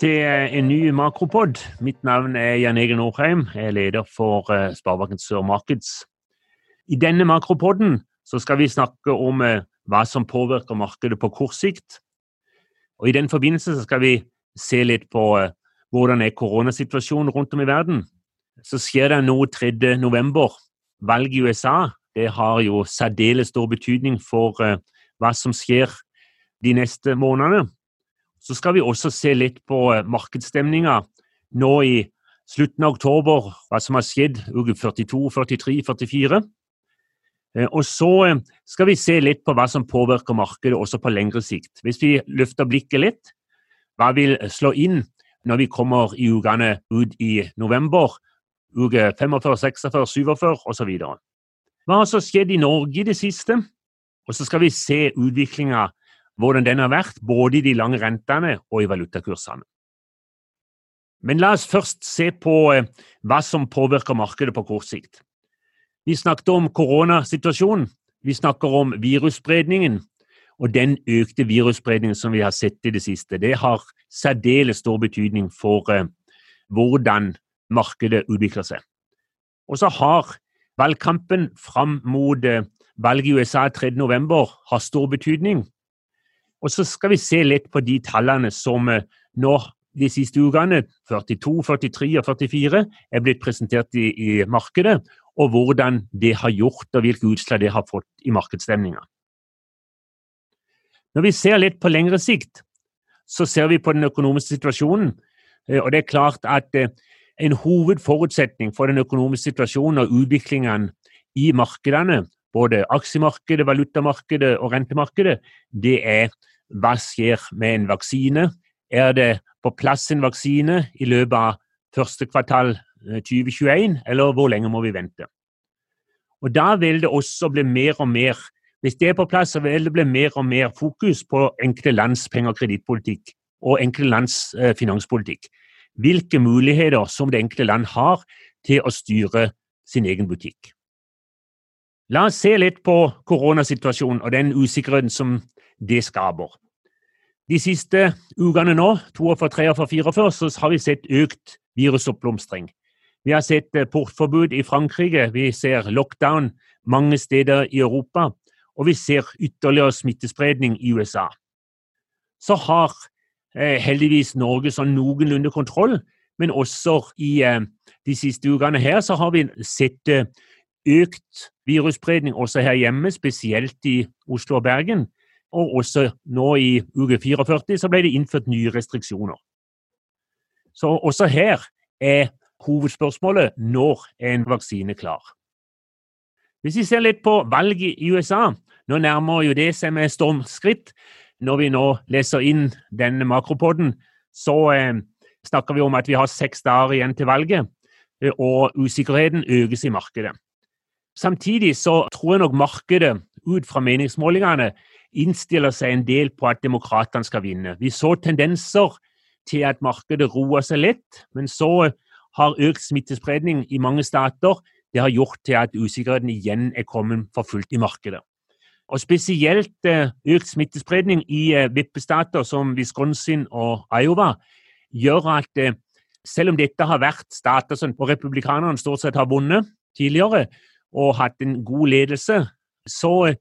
til en ny makropod. Mitt navn er Jan Egil Nordheim. Jeg er leder for eh, Sparebanken Sør Markeds. I denne makropoden skal vi snakke om eh, hva som påvirker markedet på kort sikt. Og I den forbindelse skal vi se litt på eh, hvordan er koronasituasjonen rundt om i verden. Så skjer det noe 3. november. Valget i USA det har jo særdeles stor betydning for hva som skjer de neste månedene. Så skal vi også se litt på eh, markedsstemninga nå i slutten av oktober, hva som har skjedd uke 42, 43, 44. Og så eh, skal vi se litt på hva som påvirker markedet også på lengre sikt. Hvis vi løfter blikket litt, hva vil slå inn når vi kommer i ukene ut i november, uke 45, 46, 47 osv. Hva har så skjedd i Norge i det siste? Og så skal vi se utviklinga hvordan den har vært både i de lange rentene og i valutakursene. Men la oss først se på eh, hva som påvirker markedet på kort sikt. Vi snakket om koronasituasjonen, vi snakker om virusspredningen, og den økte virusspredningen som vi har sett i det siste, det har særdeles stor betydning for eh, hvordan markedet utvikler seg. Og så har valgkampen fram mot eh, valget i USA 3.11 har stor betydning. Og så skal vi se litt på de tallene som eh, nå de siste ukene, 42, 43 og 44, er blitt presentert i, i markedet, og hvordan det har gjort, og hvilke utslag det har fått i markedsstemninga. Når vi ser litt på lengre sikt, så ser vi på den økonomiske situasjonen. Eh, og det er klart at eh, en hovedforutsetning for den økonomiske situasjonen og utviklingen i markedene, både aksjemarkedet, valutamarkedet og rentemarkedet, det er hva skjer med en vaksine? Er det på plass en vaksine i løpet av første kvartal 2021, eh, eller hvor lenge må vi vente? Og Da vil det også bli mer og mer hvis det er på plass, så vil det bli mer og mer fokus på enkelte lands penge- og kredittpolitikk og enkelte lands eh, finanspolitikk. Hvilke muligheter som det enkelte land har til å styre sin egen butikk. La oss se litt på koronasituasjonen og den usikkerheten som det skaper. De siste ukene nå, 42, 43, 44, så har vi sett økt virusoppblomstring. Vi har sett eh, portforbud i Frankrike, vi ser lockdown mange steder i Europa, og vi ser ytterligere smittespredning i USA. Så har eh, heldigvis Norge sånn noenlunde kontroll, men også i eh, de siste ukene her så har vi sett eh, økt virusspredning også her hjemme, spesielt i Oslo og Bergen og også nå i uke 44 så ble det innført nye restriksjoner. Så også her er hovedspørsmålet når er en vaksine klar? Hvis vi ser litt på valget i USA, nå nærmer jo det seg med stormskritt. Når vi nå leser inn denne makropoden, så eh, snakker vi om at vi har seks dager igjen til valget, eh, og usikkerheten økes i markedet. Samtidig så tror jeg nok markedet ut fra meningsmålingene innstiller seg en del på at demokratene skal vinne. Vi så tendenser til at markedet roer seg litt, men så har økt smittespredning i mange stater det har gjort til at usikkerheten igjen er kommet for fullt i markedet. Og Spesielt eh, økt smittespredning i eh, vippestater som Wisconsin og Iowa gjør at eh, selv om dette har vært stater som republikanerne stort sett har vunnet tidligere, og hatt en god ledelse, så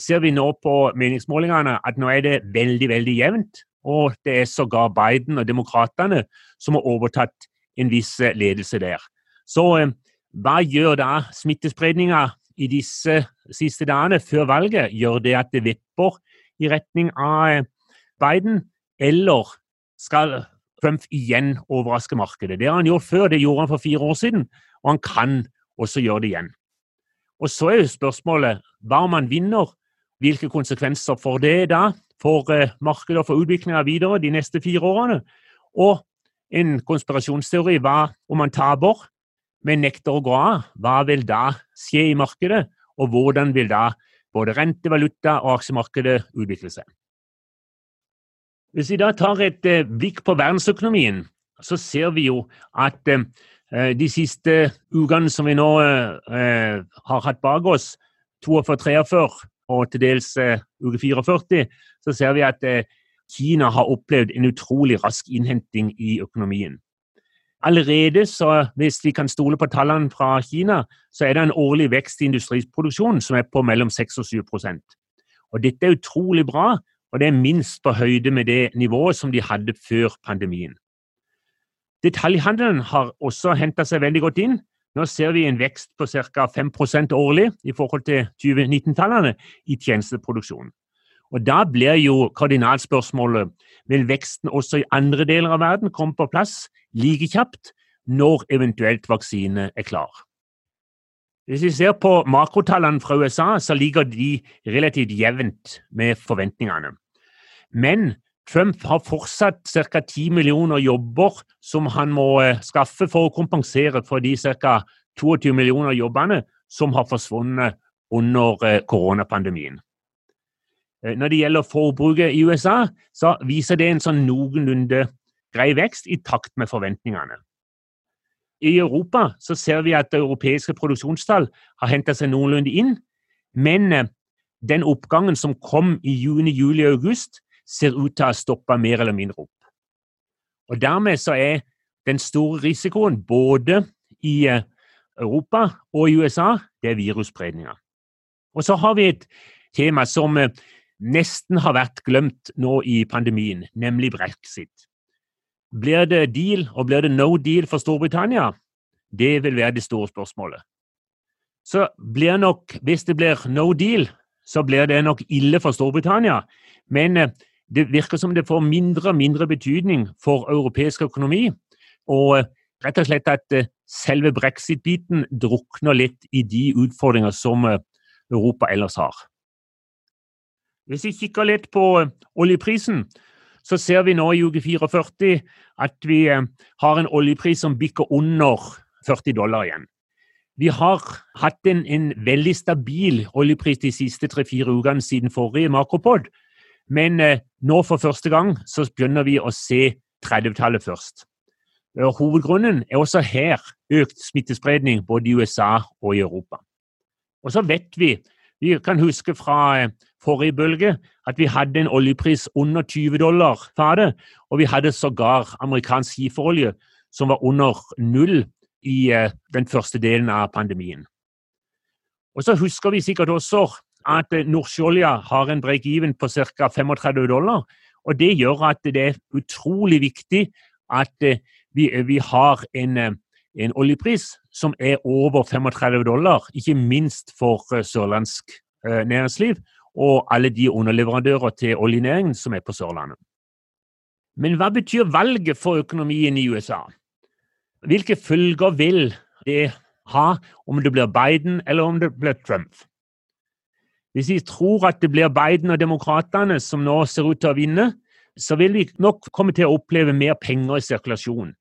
ser vi nå på meningsmålingene at nå er det veldig, veldig jevnt. Og det er sågar Biden og demokratene som har overtatt en viss eh, ledelse der. Så eh, hva gjør da smittespredninga i disse siste dagene før valget? Gjør det at det vipper i retning av eh, Biden, eller skal Trump igjen overraske markedet? Det har han gjort før, det gjorde han for fire år siden, og han kan også gjøre det igjen. Og så er jo spørsmålet hva om han vinner hvilke konsekvenser får det da for eh, markedet og for utviklinga videre de neste fire årene? Og en konspirasjonsteori var om man taper, men nekter å gå av, hva vil da skje i markedet, og hvordan vil da både rente, valuta og aksjemarkedet utvikle seg? Hvis vi da tar et eh, blikk på verdensøkonomien, så ser vi jo at eh, de siste ukene som vi nå har hatt bak oss, 42-43 og til dels uke 44, så ser vi at Kina har opplevd en utrolig rask innhenting i økonomien. Allerede, så hvis vi kan stole på tallene fra Kina, så er det en årlig vekst i industriproduksjonen som er på mellom 6 og 7% Og Dette er utrolig bra, og det er minst på høyde med det nivået som de hadde før pandemien. Detaljhandelen har også henta seg veldig godt inn. Nå ser vi en vekst på ca. 5% årlig i forhold til 2019-tallene i tjenesteproduksjonen. Og Da blir jo kardinalspørsmålet vil veksten også i andre deler av verden komme på plass like kjapt når eventuelt vaksine er klar. Hvis vi ser på makrotallene fra USA, så ligger de relativt jevnt med forventningene. Men Trump har fortsatt ca. 10 millioner jobber som han må eh, skaffe for å kompensere for de ca. 22 millioner jobbene som har forsvunnet under eh, koronapandemien. Eh, når det gjelder forbruket i USA, så viser det en sånn noenlunde grei vekst i takt med forventningene. I Europa så ser vi at europeiske produksjonstall har henta seg noenlunde inn, men den oppgangen som kom i juni, juli og august, ser ut til å ha stoppa mer eller mindre opp. Og Dermed så er den store risikoen både i eh, Europa og i USA det er virusspredninga. Og så har vi et tema som eh, nesten har vært glemt nå i pandemien, nemlig brexit. Blir det deal, og blir det no deal for Storbritannia? Det vil være det store spørsmålet. Så blir nok, hvis det blir no deal, så blir det nok ille for Storbritannia. Men eh, det virker som det får mindre og mindre betydning for europeisk økonomi. Og eh, rett og slett at eh, selve brexit-biten drukner litt i de utfordringer som Europa ellers har. Hvis vi kikker litt på oljeprisen, så ser vi nå i uke 44 at vi eh, har en oljepris som bikker under 40 dollar igjen. Vi har hatt en, en veldig stabil oljepris de siste tre-fire ukene siden forrige makropod, men eh, nå for første gang så begynner vi å se 30-tallet først. Hovedgrunnen er også her økt smittespredning både i USA og i Europa. Og så vet vi, vi kan huske fra eh, forrige bølge at vi hadde en oljepris under 20 dollar fatet, og vi hadde sågar amerikansk skiferolje som var under null i uh, den første delen av pandemien. Og Så husker vi sikkert også at uh, har en break-even på ca. 35 dollar. og Det gjør at det er utrolig viktig at uh, vi, vi, har en, en, oljepris som er over 35 dollar, ikke minst for sørlandsk næringsliv og alle de underleverandører til oljenæringen som er på Sørlandet. Men hva betyr valget for økonomien i USA? Hvilke følger vil det ha om det blir Biden eller om det blir Trump? Hvis vi tror at det blir Biden og demokratene som nå ser ut til å vinne, så vil vi nok komme til å oppleve mer penger i sirkulasjon.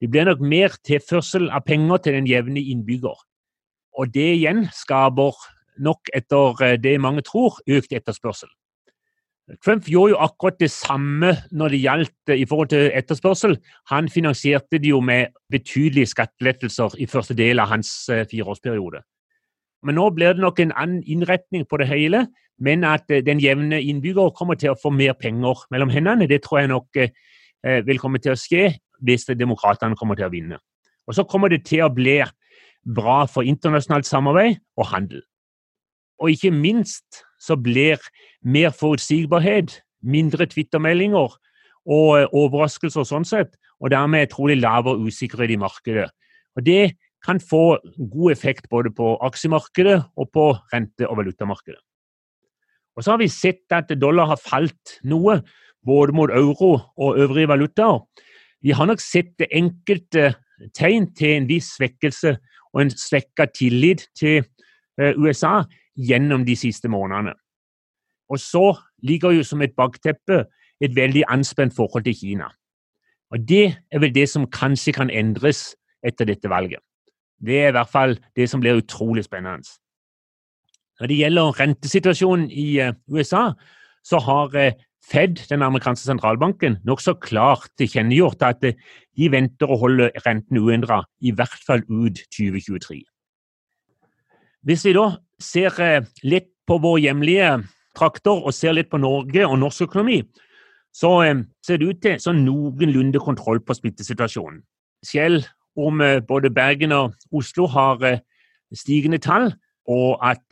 Det blir nok mer tilførsel av penger til den jevne innbygger. Og det igjen skaper nok etter eh, det mange tror, økt etterspørsel. Trump gjorde jo akkurat det samme når det gjaldt eh, i forhold til etterspørsel. Han finansierte det jo med betydelige skattelettelser i første del av hans eh, fireårsperiode. Men nå blir det nok en annen innretning på det hele, men at den jevne innbygger kommer til å få mer penger mellom hendene, det tror jeg nok vil komme til å skje hvis demokratene kommer til å vinne. Og så kommer det til å bli bra for internasjonalt samarbeid og handel. Og ikke minst så blir mer forutsigbarhet, mindre twittermeldinger og overraskelser overraskelser sånn sett, og dermed trolig lavere usikkerhet i markedet. Og Det kan få god effekt både på aksjemarkedet og på rente- og valutamarkedet. Og Så har vi sett at dollar har falt noe, både mot euro og øvrige valutaer. Vi har nok sett enkelte tegn til en viss svekkelse og en svekka tillit til eh, USA gjennom de siste månedene. Og så ligger jo som et bakteppe et veldig anspent forhold til Kina. Og Det er vel det som kanskje kan endres etter dette valget. Det er i hvert fall det som blir utrolig spennende. Når det gjelder rentesituasjonen i USA, så har Fed, den amerikanske sentralbanken, nokså klart tilkjennegjort at de venter å holde renten uendra, i hvert fall ut 2023. Hvis vi da ser litt på vår hjemlige trakter og ser litt på Norge og norsk økonomi, så ser det ut til sånn noenlunde kontroll på smittesituasjonen. Selv om både Bergen og Oslo har stigende tall, og at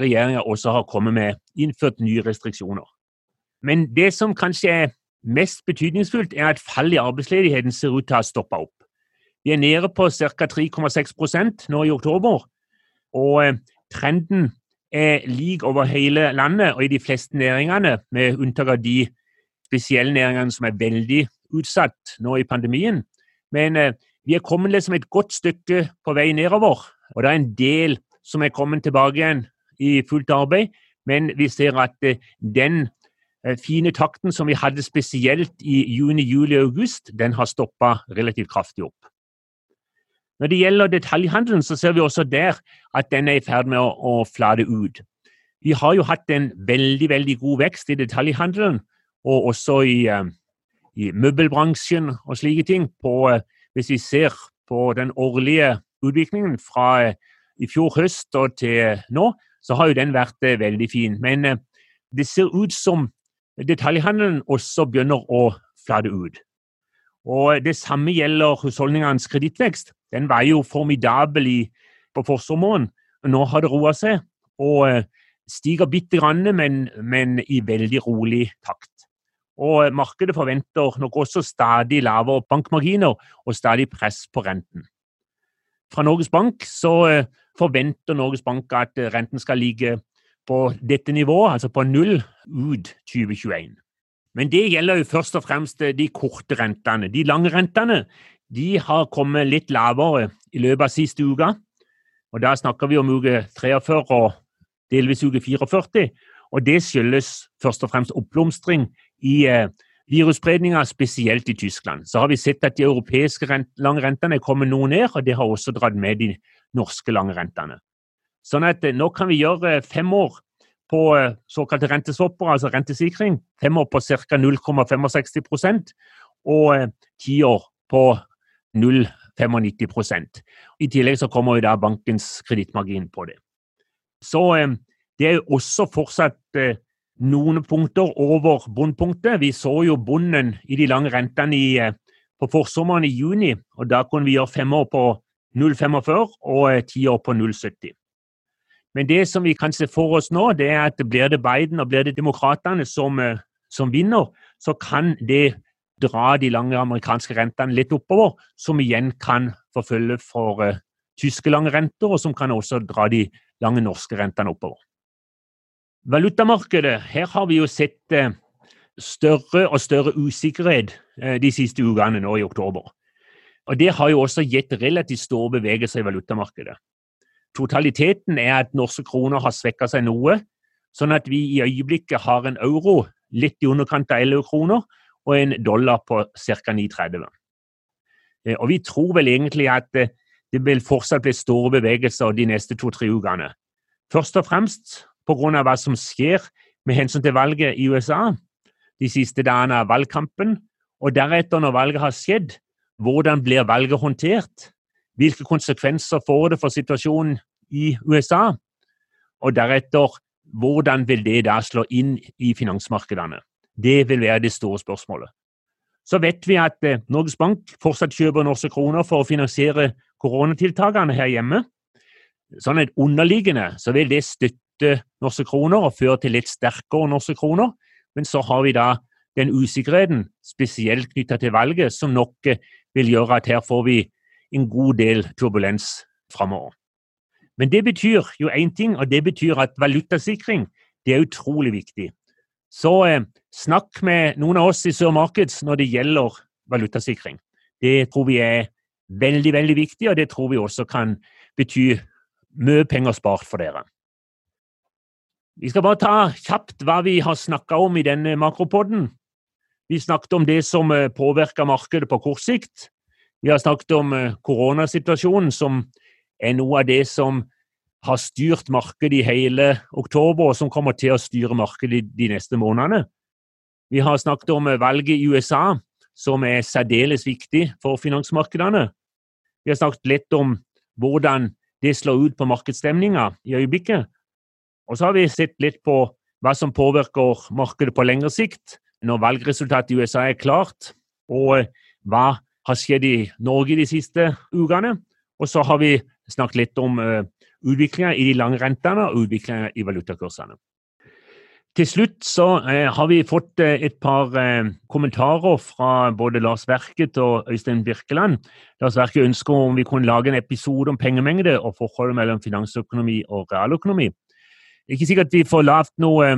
regjeringa også har kommet med innført nye restriksjoner. Men det som kanskje er mest betydningsfullt, er at fallet i arbeidsledigheten ser ut til å ha stoppa opp. Vi er nede på ca. 3,6% nå i oktober, og trenden er lik over hele landet og i de fleste næringene, med unntak av de spesielle næringene som er veldig utsatt nå i pandemien. Men eh, vi er kommet liksom et godt stykke på vei nedover, og det er en del som er kommet tilbake igjen i fullt arbeid. Men vi ser at eh, den eh, fine takten som vi hadde spesielt i juni, juli og august, den har stoppa relativt kraftig opp. Når det gjelder detaljhandelen, så ser vi også der at den er i ferd med å, å flate ut. Vi har jo hatt en veldig veldig god vekst i detaljhandelen, og også i, uh, i møbelbransjen og slike ting. På, hvis vi ser på den årlige utviklingen fra uh, i fjor høst og til nå, så har jo den vært veldig fin. Men det ser ut som detaljhandelen også begynner å flate ut. Og Det samme gjelder husholdningenes kredittvekst. Den var jo formidabel i, på forsommeren. Nå har det roa seg og eh, stiger bitte grann, men, men, i veldig rolig takt. Og Markedet forventer nok også stadig lavere bankmarginer og stadig press på renten. Fra Norges Bank så eh, forventer Norges Bank at renten skal ligge på dette nivået, altså på null, ut 2021. Men det gjelder jo først og fremst de korte rentene. De lange rentene de har kommet litt lavere i løpet av siste uke. Og Da snakker vi om uke 43 og delvis uke 44. Og Det skyldes først og fremst oppblomstring i eh, virusspredninga, spesielt i Tyskland. Så har vi sett at de europeiske rent lange rentene er kommet noe ned, og det har også dratt med de norske lange rentene. Sånn at eh, nå kan vi gjøre fem år på eh, såkalte renteswapper, altså rentesikring, fem år på ca. 0,65 og eh, ti år på 0,95% I tillegg så kommer jo da bankens kredittmargin på det. Så eh, det er jo også fortsatt noen punkter over bunnpunktet. Vi så jo bunnen i de lange rentene i, på forsommeren i juni, og da kunne vi gjøre fem år på 0,45 og ti år på 0,70. Men det som vi kan se for oss nå, det er at blir det Biden og blir det demokratene som, eh, som vinner, så kan det dra de lange amerikanske rentene litt oppover, som igjen kan forfølge for tyske lange renter, og som kan også dra de lange norske rentene oppover. Valutamarkedet, her har vi jo sett uh, større og større usikkerhet uh, de siste ukene nå i oktober. Og Det har jo også gitt relativt store bevegelser i valutamarkedet. Totaliteten er at norske kroner har svekka seg noe, sånn at vi i øyeblikket har en euro litt i underkant av 11 kroner og en dollar på ca. 9,30. Eh, og vi tror vel egentlig at eh, det vil fortsatt bli store bevegelser de neste to-tre ukene. Først og fremst pga. hva som skjer med hensyn til valget i USA de siste dagene av valgkampen, og deretter, når valget har skjedd, hvordan blir valget håndtert? Hvilke konsekvenser får det for situasjonen i USA? Og deretter, hvordan vil det da slå inn i finansmarkedene? Det vil være det store spørsmålet. Så vet vi at eh, Norges Bank fortsatt kjøper norske kroner for å finansiere koronatiltakene her hjemme. Sånn at underliggende så vil det støtte norske kroner og føre til litt sterkere norske kroner. Men så har vi da den usikkerheten, spesielt knytta til valget, som nok eh, vil gjøre at her får vi en god del turbulens framover. Men det betyr jo én ting, og det betyr at valutasikring det er utrolig viktig. Så eh, snakk med noen av oss i Sør Markets når det gjelder valutasikring. Det tror vi er veldig, veldig viktig, og det tror vi også kan bety mye penger spart for dere. Vi skal bare ta kjapt hva vi har snakka om i denne makropodden. Vi snakket om det som eh, påvirker markedet på kort sikt. Vi har snakket om eh, koronasituasjonen som er noe av det som har styrt markedet i hele oktober, og som kommer til å styre markedet de neste månedene. Vi har snakket om valget i USA, som er særdeles viktig for finansmarkedene. Vi har snakket litt om hvordan det slår ut på markedsstemninga i øyeblikket. Og så har vi sett litt på hva som påvirker markedet på lengre sikt, når valgresultatet i USA er klart, og hva har skjedd i Norge de siste ukene. Og så har vi snakket litt om uh, utviklinga i de lange rentene og utviklinga i valutakursene. Til slutt så uh, har vi fått et par kommentarer fra både Lars Verket og Øystein Birkeland. Lars Verket ønsker om vi kunne lage en episode om pengemengde og forholdet mellom finansøkonomi og realøkonomi. Det er ikke sikkert vi får lagd noe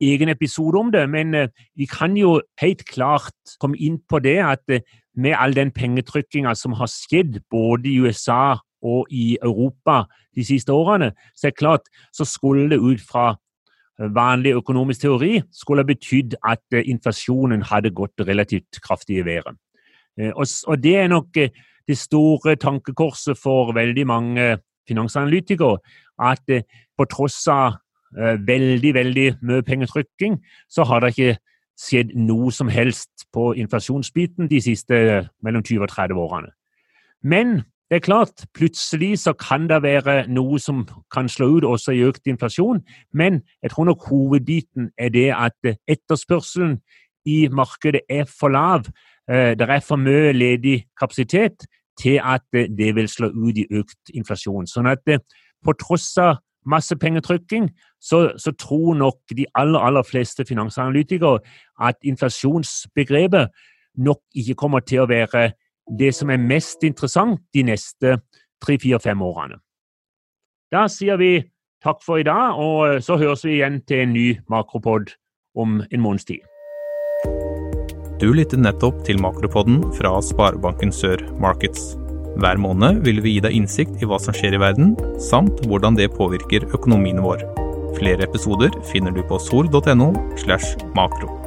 egen episode om det, men vi kan jo helt klart komme inn på det at med all den pengetrykkinga som har skjedd både i USA og i Europa de siste årene, så er det klart så skulle det ut fra eh, vanlig økonomisk teori skulle ha betydd at eh, inflasjonen hadde gått relativt kraftig i været. Eh, og det er nok det store tankekorset for veldig mange finansanalytikere, at på tross av veldig, veldig mye pengetrykking, så har det ikke skjedd noe som helst på inflasjonsbiten de siste mellom 20 og 30 årene. Men det er klart, plutselig så kan det være noe som kan slå ut også i økt inflasjon, men jeg tror nok hovedbiten er det at etterspørselen i markedet er for lav. Eh, det er for mye ledig kapasitet til at det vil slå ut i økt inflasjon. Sånn at eh, på tross av masse pengetrykking, så, så, tror nok de aller, aller fleste finansanalytikere at inflasjonsbegrepet nok ikke kommer til å være det som er mest interessant de neste tre, fire, fem årene. Da sier vi takk for i dag, og så høres vi igjen til en ny makropod om en måneds tid. Du lyttet nettopp til Makropodden fra Sparebanken Sør Markets. Hver måned vil vi gi deg innsikt i hva som skjer i verden, samt hvordan det påvirker økonomien vår. Flere episoder finner du på sol.no slash makro.